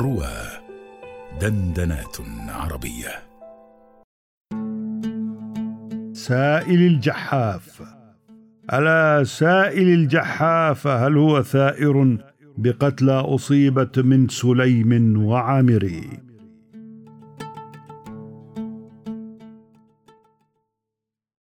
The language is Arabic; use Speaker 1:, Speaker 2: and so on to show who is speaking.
Speaker 1: روى دندنات عربية.
Speaker 2: سائل الجحاف. ألا سائل الجحاف هل هو ثائر بقتلى أصيبت من سليم وعامر